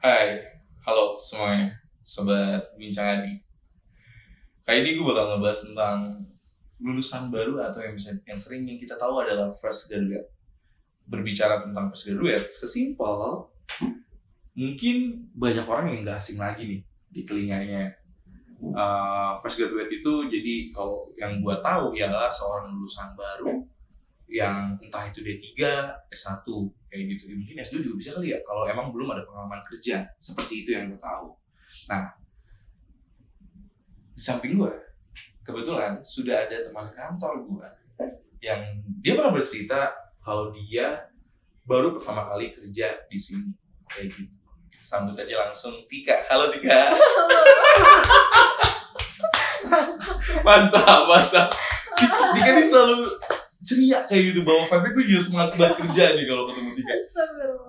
Hai, halo semuanya, sobat bincang adi. Kali ini gue bakal ngebahas tentang lulusan baru atau yang bisa yang sering yang kita tahu adalah fresh graduate. Berbicara tentang fresh graduate, sesimpel mungkin banyak orang yang nggak asing lagi nih di telinganya. Uh, fresh graduate itu jadi kalau yang gue tahu ialah seorang lulusan baru yang entah itu D3, S1 kayak gitu. Ya, mungkin S2 juga bisa kali ya kalau emang belum ada pengalaman kerja. Seperti itu yang gue tahu. Nah, di samping gue, kebetulan sudah ada teman kantor gue yang dia pernah bercerita kalau dia baru pertama kali kerja di sini kayak gitu. Sambut aja langsung Tika. Halo Tika. mantap, mantap. Tika ini selalu ceria kayak gitu bawa vibe gue juga semangat banget kerja nih kalau ketemu Tika.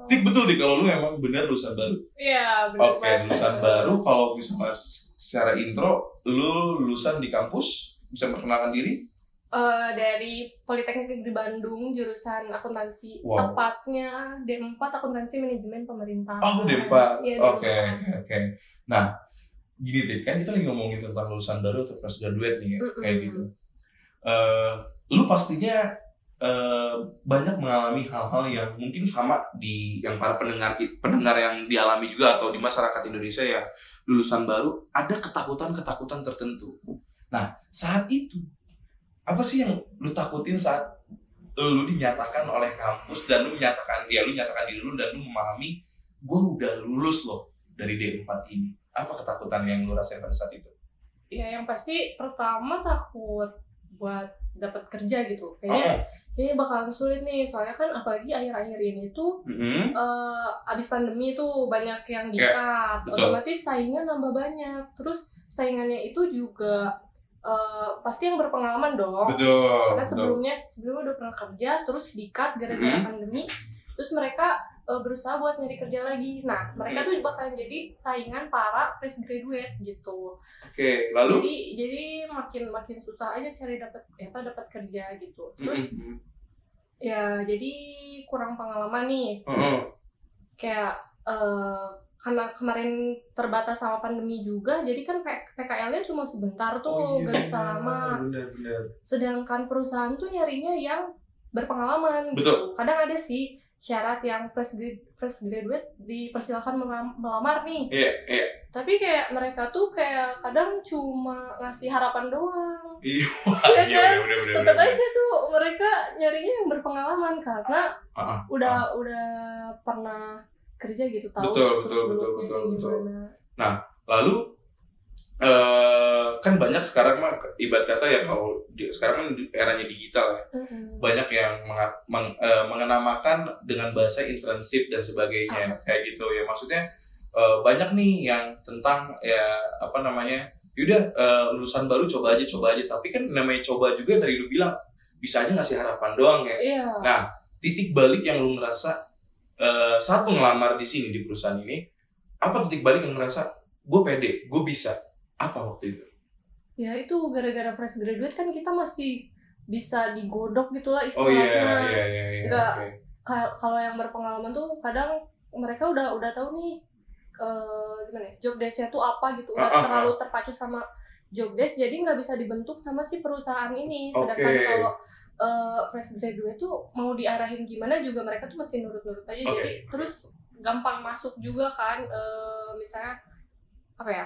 Tik betul nih kalau lu emang bener lulusan baru. Iya, benar. Oke, lulusan baru kalau misalnya secara intro lu lulusan di kampus bisa memperkenalkan diri? Eh, dari Politeknik Negeri Bandung jurusan akuntansi Wow. tepatnya D4 akuntansi manajemen pemerintahan. Oh, D4. Iya, Oke, D4. oke. Nah, gini deh, kan kita lagi ngomongin tentang lulusan baru atau fresh graduate nih, ya, Mm-mm. kayak gitu. Eh, lu pastinya eh, banyak mengalami hal-hal yang mungkin sama di yang para pendengar pendengar yang dialami juga atau di masyarakat Indonesia ya lulusan baru ada ketakutan-ketakutan tertentu. Nah, saat itu apa sih yang lu takutin saat lu dinyatakan oleh kampus dan lu menyatakan ya lu nyatakan diri lu dan lu memahami gue udah lulus loh dari D4 ini. Apa ketakutan yang lu rasain pada saat itu? Ya, yang pasti pertama takut buat dapat kerja gitu. Kayaknya Oh, kayaknya bakalan sulit nih, soalnya kan apalagi akhir-akhir ini tuh mm-mm. eh abis pandemi tuh banyak yang Ya, di-cut, betul. otomatis saingnya nambah banyak. Terus saingannya itu juga eh, pasti yang berpengalaman dong. betul. Karena betul. sebelumnya sebelumnya udah pernah kerja, terus di-cut gara-gara Mhm. pandemi. Terus mereka eh, berusaha buat nyari kerja lagi. Nah, mereka tuh bakalan jadi saingan para fresh graduate gitu. Oke, lalu Jadi jadi makin makin susah aja cari dapat ya apa dapat kerja gitu. Terus Mm-mm. ya jadi kurang pengalaman nih Mm-mm. kayak eh, karena kemarin terbatas sama pandemi juga jadi kan PKL-nya cuma sebentar tuh Oh, iya, gak bisa lama Benar, benar. sedangkan perusahaan tuh nyarinya yang berpengalaman Betul. gitu kadang ada sih syarat yang fresh grad- fresh graduate dipersilakan melam- melamar nih Iya, iya. tapi kayak mereka tuh kayak kadang cuma ngasih harapan doang Iya, Iya iya, kan? tetap aja tuh mereka nyarinya yang berpengalaman karena Ah, ah, udah ah. udah pernah kerja gitu tahu Betul, betul, betul, betul, betul. gimana. Lalu eh kan banyak sekarang mah ibarat kata ya kalau di, sekarang kan di eranya digital ya. Mm-mm. Banyak yang menga- meng- eh, mengenamakan dengan bahasa internship dan sebagainya Ah. kayak gitu ya. Maksudnya eh, banyak nih yang tentang ya apa namanya? Yaudah eh, lulusan baru coba aja coba aja tapi kan namanya coba juga tadi lu bilang bisa aja ngasih harapan doang ya. Iya. Nah, titik balik yang lu ngerasa saat lu ngelamar di sini di perusahaan ini, apa titik balik yang ngerasa gue pede, gue bisa? Apa waktu itu? Ya itu gara-gara fresh graduate kan kita masih bisa digodok gitulah Oh iya, istilahnya. iya, iya, iya. Nggak. oke. Ka- Kalau yang berpengalaman tuh kadang mereka udah udah tahu nih eh, gimana ya, job desk-nya tuh apa gitu nggak Ah, ah, ah. terlalu terpacu sama job desk jadi nggak bisa dibentuk sama si perusahaan ini sedangkan Oke. kalau eh, fresh graduate tuh mau diarahin gimana juga mereka tuh masih nurut-nurut aja Oke, jadi terus gampang masuk juga kan eh, misalnya apa ya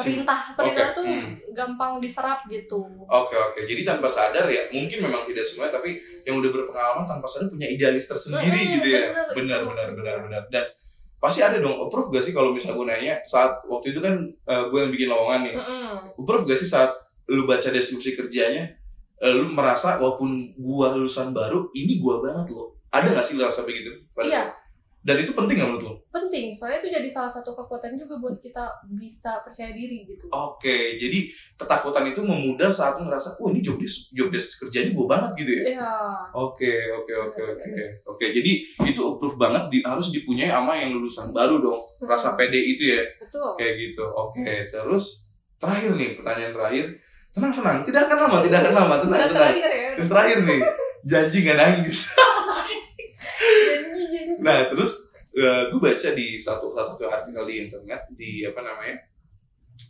perintah perintah Oke, tuh hmm. gampang diserap gitu Oke, oke. Jadi tanpa sadar ya, mungkin memang tidak semuanya, tapi yang udah berpengalaman tanpa sadar punya idealis tersendiri Mm-mm, gitu ya. Benar, benar, benar, benar. Dan pasti ada dong, approve gak sih kalau misalnya gue nanya, saat waktu itu kan eh, gue yang bikin lowongan nih, Mm-mm. Approve gak sih saat lu baca deskripsi kerjanya, eh, lu merasa walaupun gua lulusan baru, ini gua banget loh. Ada gak sih lu rasa begitu? pada Iya. saat- Dan itu penting gak menurut lu? penting soalnya itu jadi salah satu kekuatan juga buat kita bisa percaya diri gitu Oke, jadi ketakutan itu memudar saat ngerasa, wah ini job desk, job desk kerjanya gua banget gitu ya? Iya. Oke, oke, oke, oke. Oke, jadi itu approve banget di, harus dipunyai sama yang lulusan baru dong. Rasa pede itu ya, betul kayak gitu. Oke, terus terakhir nih, pertanyaan terakhir. Tenang, tenang. Tidak akan lama, tidak akan lama. Tenang, tenang. terakhir ya Yang terakhir nih, janji gak nangis. Nah, terus gue baca di satu salah satu artikel di internet di apa namanya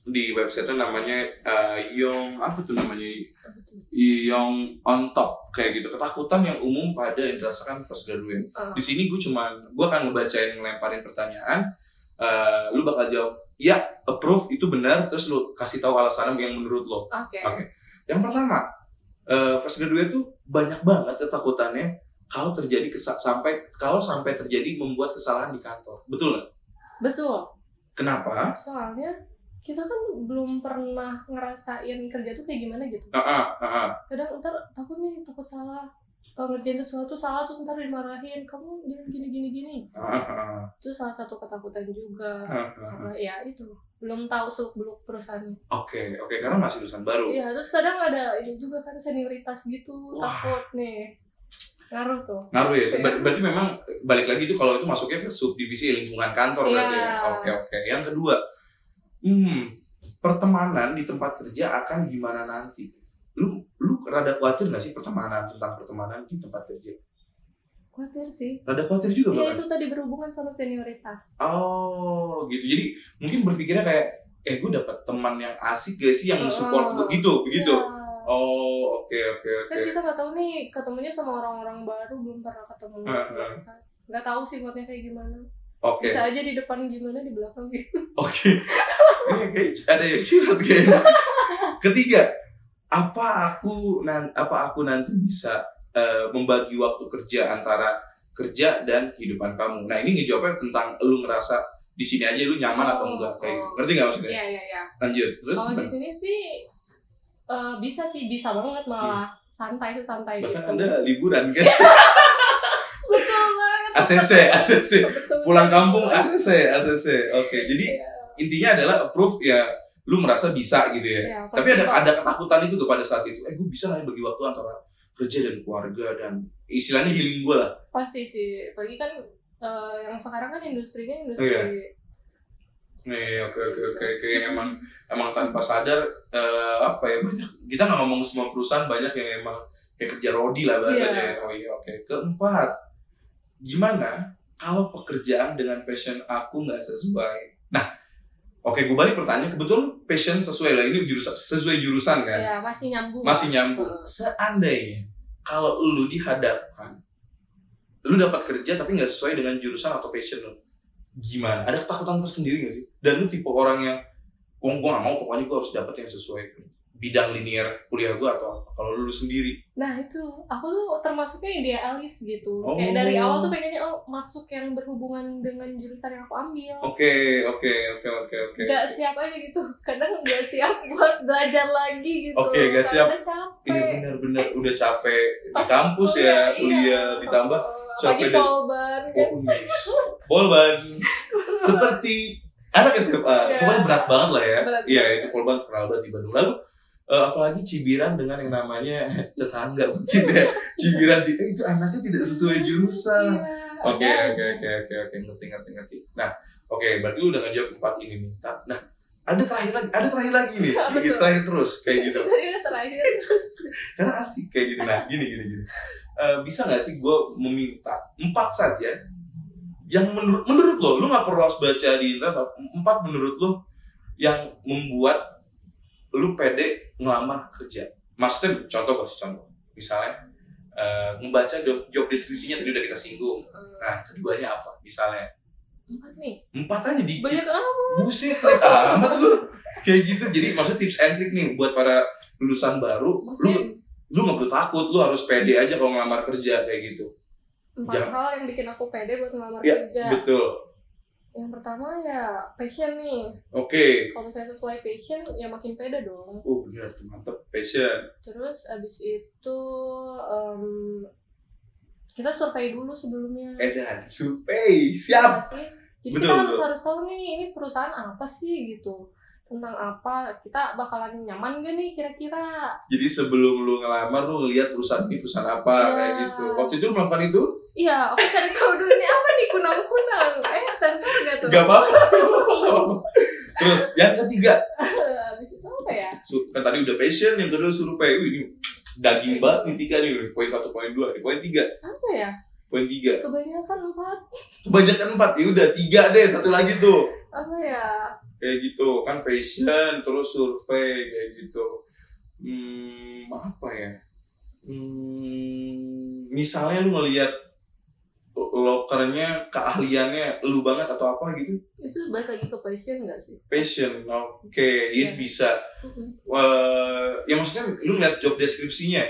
di website namanya uh, Young apa tuh namanya? Young on top kayak gitu. Ketakutan yang umum pada yang dirasakan fresh graduate. Uh, di sini gue cuman gue akan ngebacain ngelemparin pertanyaan uh, lu bakal jawab ya approve itu benar terus lu kasih tahu alasannya yang menurut lo. Oke. Oke. yang pertama uh, fresh graduate tuh banyak banget ketakutannya kalau terjadi kesa- sampai kalau sampai terjadi membuat kesalahan di kantor betul nggak Betul. kenapa Soalnya kita kan belum pernah ngerasain kerja tuh kayak gimana gitu. ah ah. Kadang ntar takut nih, takut salah. Kalau ngerjain sesuatu salah terus ntar dimarahin. Kamu jangan gini gini gini. Itu salah satu ketakutan juga. Karena ya itu belum tahu seluk beluk perusahaannya. Oke, oke karena masih lulusan baru. Iya, terus kadang ada ini juga kan senioritas gitu, Wah. takut nih. Ngaruh tuh. Ngaruh ya. Ber- berarti memang balik lagi itu kalau itu masuknya ke subdivisi lingkungan kantor berarti. ya? Oke, oke. Yang kedua, hmm, pertemanan di tempat kerja akan gimana nanti? Lu lu rada khawatir gak sih pertemanan tentang pertemanan di tempat kerja? Khawatir sih. Rada khawatir juga Iya bahkan. itu tadi berhubungan sama senioritas. Oh, gitu. Jadi mungkin berpikirnya kayak eh gue dapet teman yang asik gak sih yang support gue gitu, begitu. Iya. Oh, oke oke oke. Kan kita nggak tahu nih ketemunya sama orang-orang baru belum pernah ketemu. Heeh. Nggak tahu sifatnya kayak gimana. Oke. Bisa aja di depan gimana di belakang gitu. Oke. Ini kayak ada yang curhat kayaknya. Ketiga, apa aku nan apa aku nanti bisa eh, membagi waktu kerja antara kerja dan kehidupan kamu. Nah, ini ngejawabnya tentang lu ngerasa di sini aja lu nyaman atau Oh, enggak kayak gitu. oh. Ngerti nggak maksudnya? Iya iya iya. Lanjut. Terus Kalau di sini sih eh, bisa sih bisa banget malah santai sih santai bahkan gitu. Anda liburan kan? Betul banget. ACC, ACC. Pulang kampung ACC, ACC. Oke. Jadi Iya. intinya adalah approve ya lu merasa bisa gitu ya. Iya, Tapi ada ada ketakutan itu kepada saat itu. Eh gue bisa nggak ya bagi waktu antara kerja dan keluarga dan istilahnya healing gue lah. pasti sih. Apalagi kan eh, yang sekarang kan industrinya industri Iya. Nih oke oke oke oke emang emang tanpa sadar eh, apa ya banyak kita nggak ngomong semua perusahaan banyak yang emang kayak kerja rodi lah bahasanya. Iya. Oh iya oke. Keempat, gimana kalau pekerjaan dengan passion aku nggak sesuai? Nah, oke gue balik pertanyaan kebetulan passion sesuai lah ini jurusan sesuai jurusan kan? ya masih nyambung. masih nyambung. Heeh. Seandainya kalau lu dihadapkan, lu dapat kerja tapi nggak sesuai dengan jurusan atau passion lu, gimana? Ada ketakutan tersendiri nggak sih? Dan lu tipe orang yang, gua gua nggak mau pokoknya gua harus dapet yang sesuai bidang linear kuliah gua atau apa? Kalau lu sendiri, Nah itu, aku tuh termasuknya idealis gitu. Oh. Kayak dari awal tuh pengennya oh masuk yang berhubungan dengan jurusan yang aku ambil. oke oke oke oke oke. Gak siap aja gitu. Kadang gak siap buat belajar lagi gitu. Oke, gak siap. Karena capek. Iya benar-benar udah capek di kampus ya kuliah, iya. ditambah Oh, Apalagi polban kan. Oh, yes. Polban seperti anak SMA. Iya. Pokoknya berat banget lah ya. Iya, itu Polban terkenal banget di Bandung. Lalu eh, apalagi Cibiran dengan yang namanya tetangga mungkin ya. Cibiran eh, itu anaknya tidak sesuai jurusan. Iya, Oke, ada oke, aja. oke, oke, oke, ngerti, ngerti, ngerti. Nah, oke, berarti lu udah ngejawab empat ini nih. Nah, ada terakhir lagi, ada terakhir lagi nih. Tuh? terakhir terus kayak gitu. Terakhir. Karena asik kayak gini. Nah, gini, gini, gini. Eh, bisa nggak sih gue meminta empat saja yang menurut menurut lo, lu nggak perlu harus baca di internet. Empat menurut lo yang membuat lu pede ngelamar kerja. Maksudnya contoh kasih contoh. Misalnya eh, membaca job, job deskripsinya tadi udah kita singgung. Nah, keduanya apa? Misalnya Empat nih. empat aja dikit. Banyak amat. Buset, pelit amat lu. Kayak gitu. Jadi maksudnya tips and trick nih buat para lulusan baru. Lu lu nggak perlu takut, lu harus pede aja kalau ngelamar kerja kayak gitu. empat jangan- hal yang bikin aku pede buat ngelamar Ya, kerja. Betul. Yang pertama ya passion nih. Oke. Kalau misalnya sesuai passion ya makin pede dong. Oh benar tuh mantep passion. Terus abis itu em, kita survei dulu sebelumnya. Edan, survei, siap. Iya sih? Jadi Betul, kita harus betul. harus tahu nih ini perusahaan apa sih gitu tentang apa kita bakalan nyaman gak nih kira-kira Jadi sebelum lu ngelamar lu ngeliat perusahaan ini perusahaan apa Ya. kayak gitu. Waktu itu lu melakukan itu? iya aku cari tahu dulu nih apa nih kunang-kunang eh sensor gak tuh Gak apa-apa. Apa-apa. Terus yang ketiga, abis itu apa ya kan tadi udah passion, yang kedua survei. Wih, ini daging banget nih tiga nih, poin satu, poin dua, poin tiga. apa ya poin tiga kebanyakan empat kebanyakan empat ya udah tiga deh satu lagi tuh apa ya kayak gitu kan passion terus survei kayak gitu. Hmm, apa ya? Hmm, misalnya lu ngelihat lokernya keahliannya lu banget atau apa gitu? Itu balik lagi ke passion nggak sih? Passion oke Iya. itu bisa. Wah, ya maksudnya lu ngeliat job deskripsinya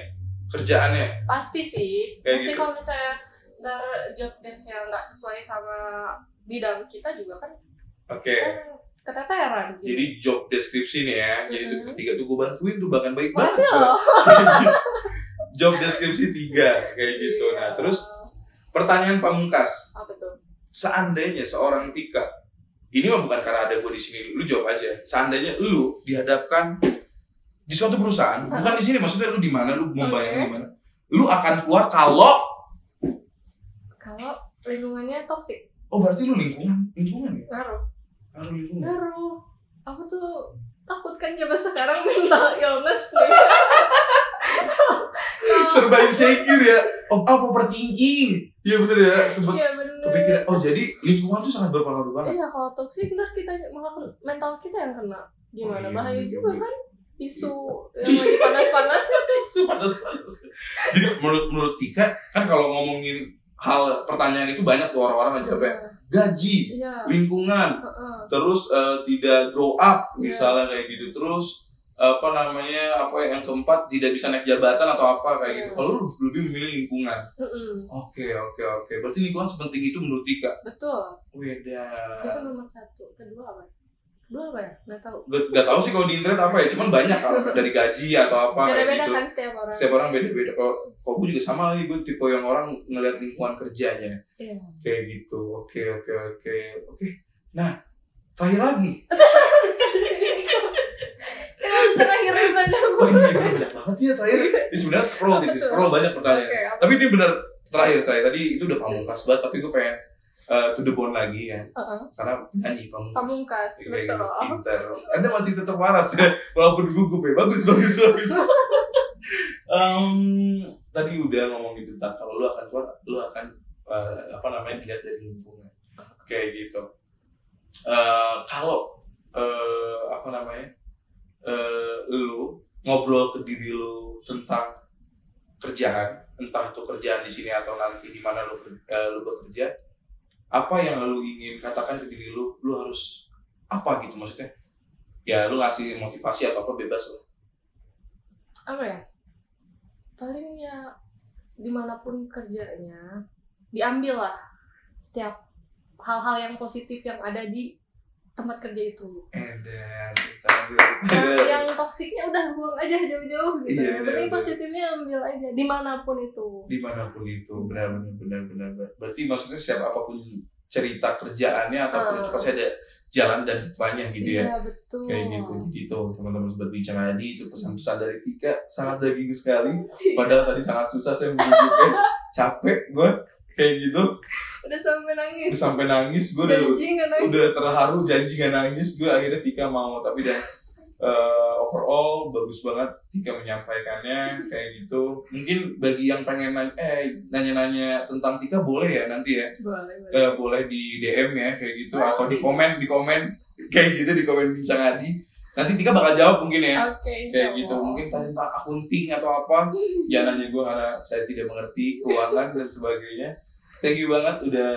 kerjaannya? Pasti sih. Kayak pasti gitu. kalau misalnya ntar job desk yang nggak sesuai sama bidang kita juga kan oke. kan keteteran gitu. jadi job deskripsi nih ya. Jadi itu Mm-mm. ketiga tuh gue bantuin tuh bahkan baik masih banget loh. Job deskripsi tiga kayak gitu. Iya. nah terus pertanyaan pamungkas. Apa tuh? Seandainya seorang Tika ini mah bukan karena ada gue di sini lu jawab aja. Seandainya lu dihadapkan di suatu perusahaan bukan di sini maksudnya lu di mana lu mau bayangin Oke. di mana lu akan keluar kalau kalau lingkungannya toxic. Oh berarti lu lingkungan lingkungan ya? Ngaruh Ngaruh lingkungan ngaruh. Aku tuh takut kan zaman sekarang mental illness serba insecure ya. Oh apa overthinking. Iya bener ya iya bener. kepikiran. Oh jadi lingkungan tuh sangat berpengaruh banget. Iya kalau toxic ntar kita malah mental kita yang kena. Gimana? Oh, iya, bahaya iya, juga iya. kan? Isu yang lagi panas-panasnya tuh. Panas-panas. Jadi menurut menurut Tika kan kalau ngomongin hal pertanyaan itu banyak tuh orang-orang yang jawabnya gaji iya. lingkungan. Heeh. terus eh, tidak grow up Iya. misalnya kayak gitu. Terus apa namanya apa yang keempat tidak bisa naik jabatan atau apa kayak gitu. Iya. kalau lu lebih memilih lingkungan. Oke oke oke. Berarti lingkungan sepenting itu menurut Tika? Betul. Weda itu nomor satu. Kedua apa kedua apa ya? Nggak tahu. Gak, gak tau sih kalau di internet apa ya cuman banyak kalau dari gaji atau apa kayak beda-beda gitu. kan setiap orang. Setiap orang beda-beda. Kalau kalau gue juga sama lagi gue tipe yang orang ngeliat lingkungan kerjanya. Iya. Kayak gitu. Oke oke oke oke. Nah terakhir lagi. Terakhir mana oh iya bener banyak banget ya terakhir. Ini sebenarnya scroll tuh? scroll banyak pertanyaan. Oke, apa? tapi ini bener terakhir terakhir. Tadi itu udah pamungkas banget tapi gue pengen uh, to the bone lagi ya Heeh. karena penyanyi pamungkas pamungkas betul gitu, pinter. Anda masih tetap waras ya, walaupun gugup ya. Bagus, bagus, bagus. Em, tadi udah ngomongin tentang kalau lu akan keluar, lu akan eh, apa namanya dilihat dari lingkungan, kayak gitu. Eh, kalau eh, apa namanya, eh, lu ngobrol ke diri lu tentang kerjaan, entah itu kerjaan di sini atau nanti di mana lu eh, lu bekerja, apa yang lu ingin katakan ke diri lu, lu harus apa gitu? Maksudnya ya lu ngasih motivasi atau apa bebas lah. Apa ya? Paling ya di mana pun kerjanya diambil lah setiap hal-hal yang positif yang ada di tempat kerja itu Edan, Yang- yang toksiknya udah buang aja jauh-jauh gitu Iya, ya. benar, Tapi benar. positifnya ambil aja di mana pun itu. di mana pun itu benar benar benar benar benar. berarti maksudnya setiap apa pun cerita kerjaannya ataupun Ah. itu pasti ada jalan dan hikmahnya gitu ya Iya betul. kayak gitu jadi itu teman-teman sobat bincang Adi itu pesan-pesan dari Tika sangat daging sekali padahal tadi sangat susah saya menunjuknya capek gue kayak gitu Udah sampai nangis. Terus sampai nangis gue udah nangis. udah terharu janji gak nangis gue akhirnya Tika mau tapi dan eh, overall bagus banget Tika menyampaikannya kayak gitu mungkin bagi yang pengen nanya, eh nanya-nanya tentang Tika boleh ya nanti ya Boleh, boleh. Eh, boleh di DM ya kayak gitu atau di komen di komen kayak gitu di komen bincang Adi nanti Tika bakal jawab mungkin ya Oke. kayak gitu mungkin tentang akunting atau apa ya nanya gue karena saya tidak mengerti keuangan dan sebagainya thank you banget udah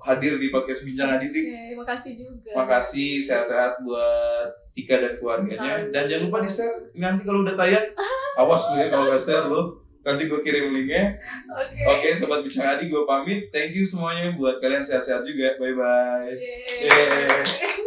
hadir di podcast bincang Adi Tik. Oke, makasih juga. Makasih sehat-sehat buat Tika dan keluarganya. Dan jangan lupa di share nanti kalau udah tayang. Awas lu ya kalau nggak share lu. Nanti gue kirim linknya. Oke. Oke, sobat bincang Adi, gue pamit. Thank you semuanya buat kalian sehat-sehat juga. Bye bye. Yeay. Yeay.